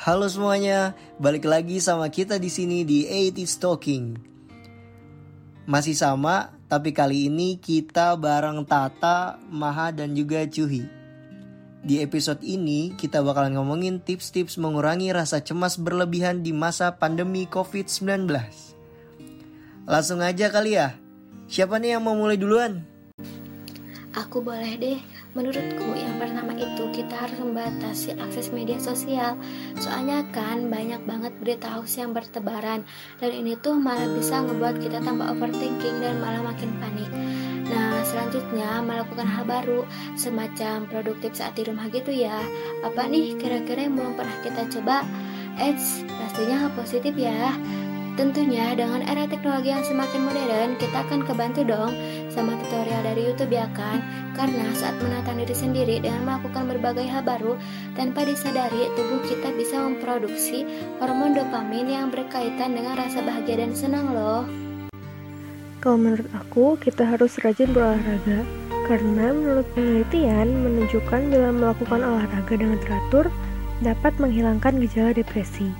Halo semuanya, balik lagi sama kita di sini di 80s Talking. Masih sama, tapi kali ini kita bareng Tata, Maha, dan juga Cuhi. Di episode ini, kita bakalan ngomongin tips-tips mengurangi rasa cemas berlebihan di masa pandemi COVID-19. Langsung aja kali ya, siapa nih yang mau mulai duluan? Aku boleh deh. Menurutku yang pertama itu kita harus membatasi akses media sosial. Soalnya kan banyak banget berita hoax yang bertebaran dan ini tuh malah bisa ngebuat kita tambah overthinking dan malah makin panik. Nah, selanjutnya melakukan hal baru semacam produktif saat di rumah gitu ya. Apa nih kira-kira yang belum pernah kita coba? Eits, pastinya hal positif ya. Tentunya dengan era teknologi yang semakin modern, kita akan kebantu dong sama tutorial dari YouTube ya kan? Karena saat menata diri sendiri dengan melakukan berbagai hal baru, tanpa disadari tubuh kita bisa memproduksi hormon dopamin yang berkaitan dengan rasa bahagia dan senang loh. Kalau menurut aku, kita harus rajin berolahraga. Karena menurut penelitian menunjukkan bila melakukan olahraga dengan teratur dapat menghilangkan gejala depresi.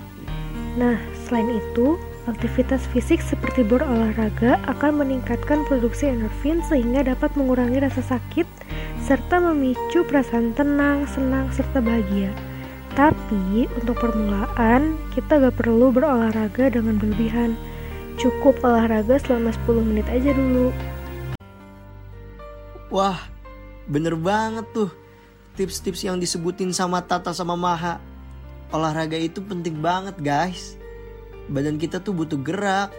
Nah, selain itu, Aktivitas fisik seperti berolahraga akan meningkatkan produksi endorfin sehingga dapat mengurangi rasa sakit serta memicu perasaan tenang, senang, serta bahagia. Tapi untuk permulaan, kita gak perlu berolahraga dengan berlebihan. Cukup olahraga selama 10 menit aja dulu. Wah, bener banget tuh tips-tips yang disebutin sama Tata sama Maha. Olahraga itu penting banget guys badan kita tuh butuh gerak.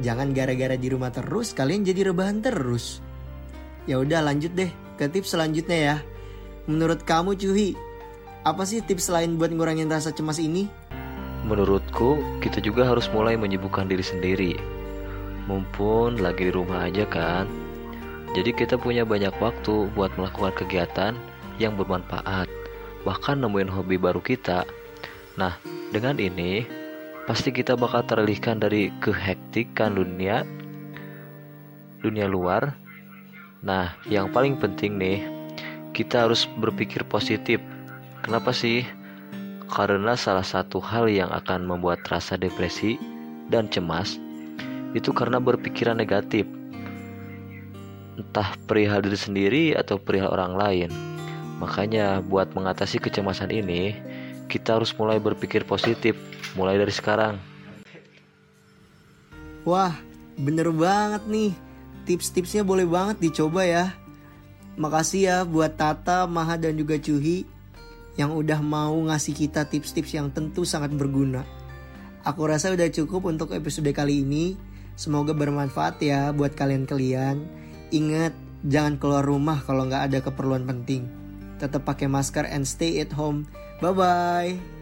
Jangan gara-gara di rumah terus kalian jadi rebahan terus. Ya udah lanjut deh ke tips selanjutnya ya. Menurut kamu Cuhi, apa sih tips lain buat ngurangin rasa cemas ini? Menurutku, kita juga harus mulai menyibukkan diri sendiri. Mumpun lagi di rumah aja kan. Jadi kita punya banyak waktu buat melakukan kegiatan yang bermanfaat. Bahkan nemuin hobi baru kita. Nah, dengan ini pasti kita bakal teralihkan dari kehektikan dunia dunia luar. Nah, yang paling penting nih, kita harus berpikir positif. Kenapa sih? Karena salah satu hal yang akan membuat rasa depresi dan cemas itu karena berpikiran negatif. Entah perihal diri sendiri atau perihal orang lain. Makanya buat mengatasi kecemasan ini, kita harus mulai berpikir positif mulai dari sekarang. Wah, bener banget nih. Tips-tipsnya boleh banget dicoba ya. Makasih ya buat Tata, Maha dan juga Cuhi yang udah mau ngasih kita tips-tips yang tentu sangat berguna. Aku rasa udah cukup untuk episode kali ini. Semoga bermanfaat ya buat kalian-kalian. Ingat, jangan keluar rumah kalau nggak ada keperluan penting. Tetap pakai masker and stay at home. Bye-bye.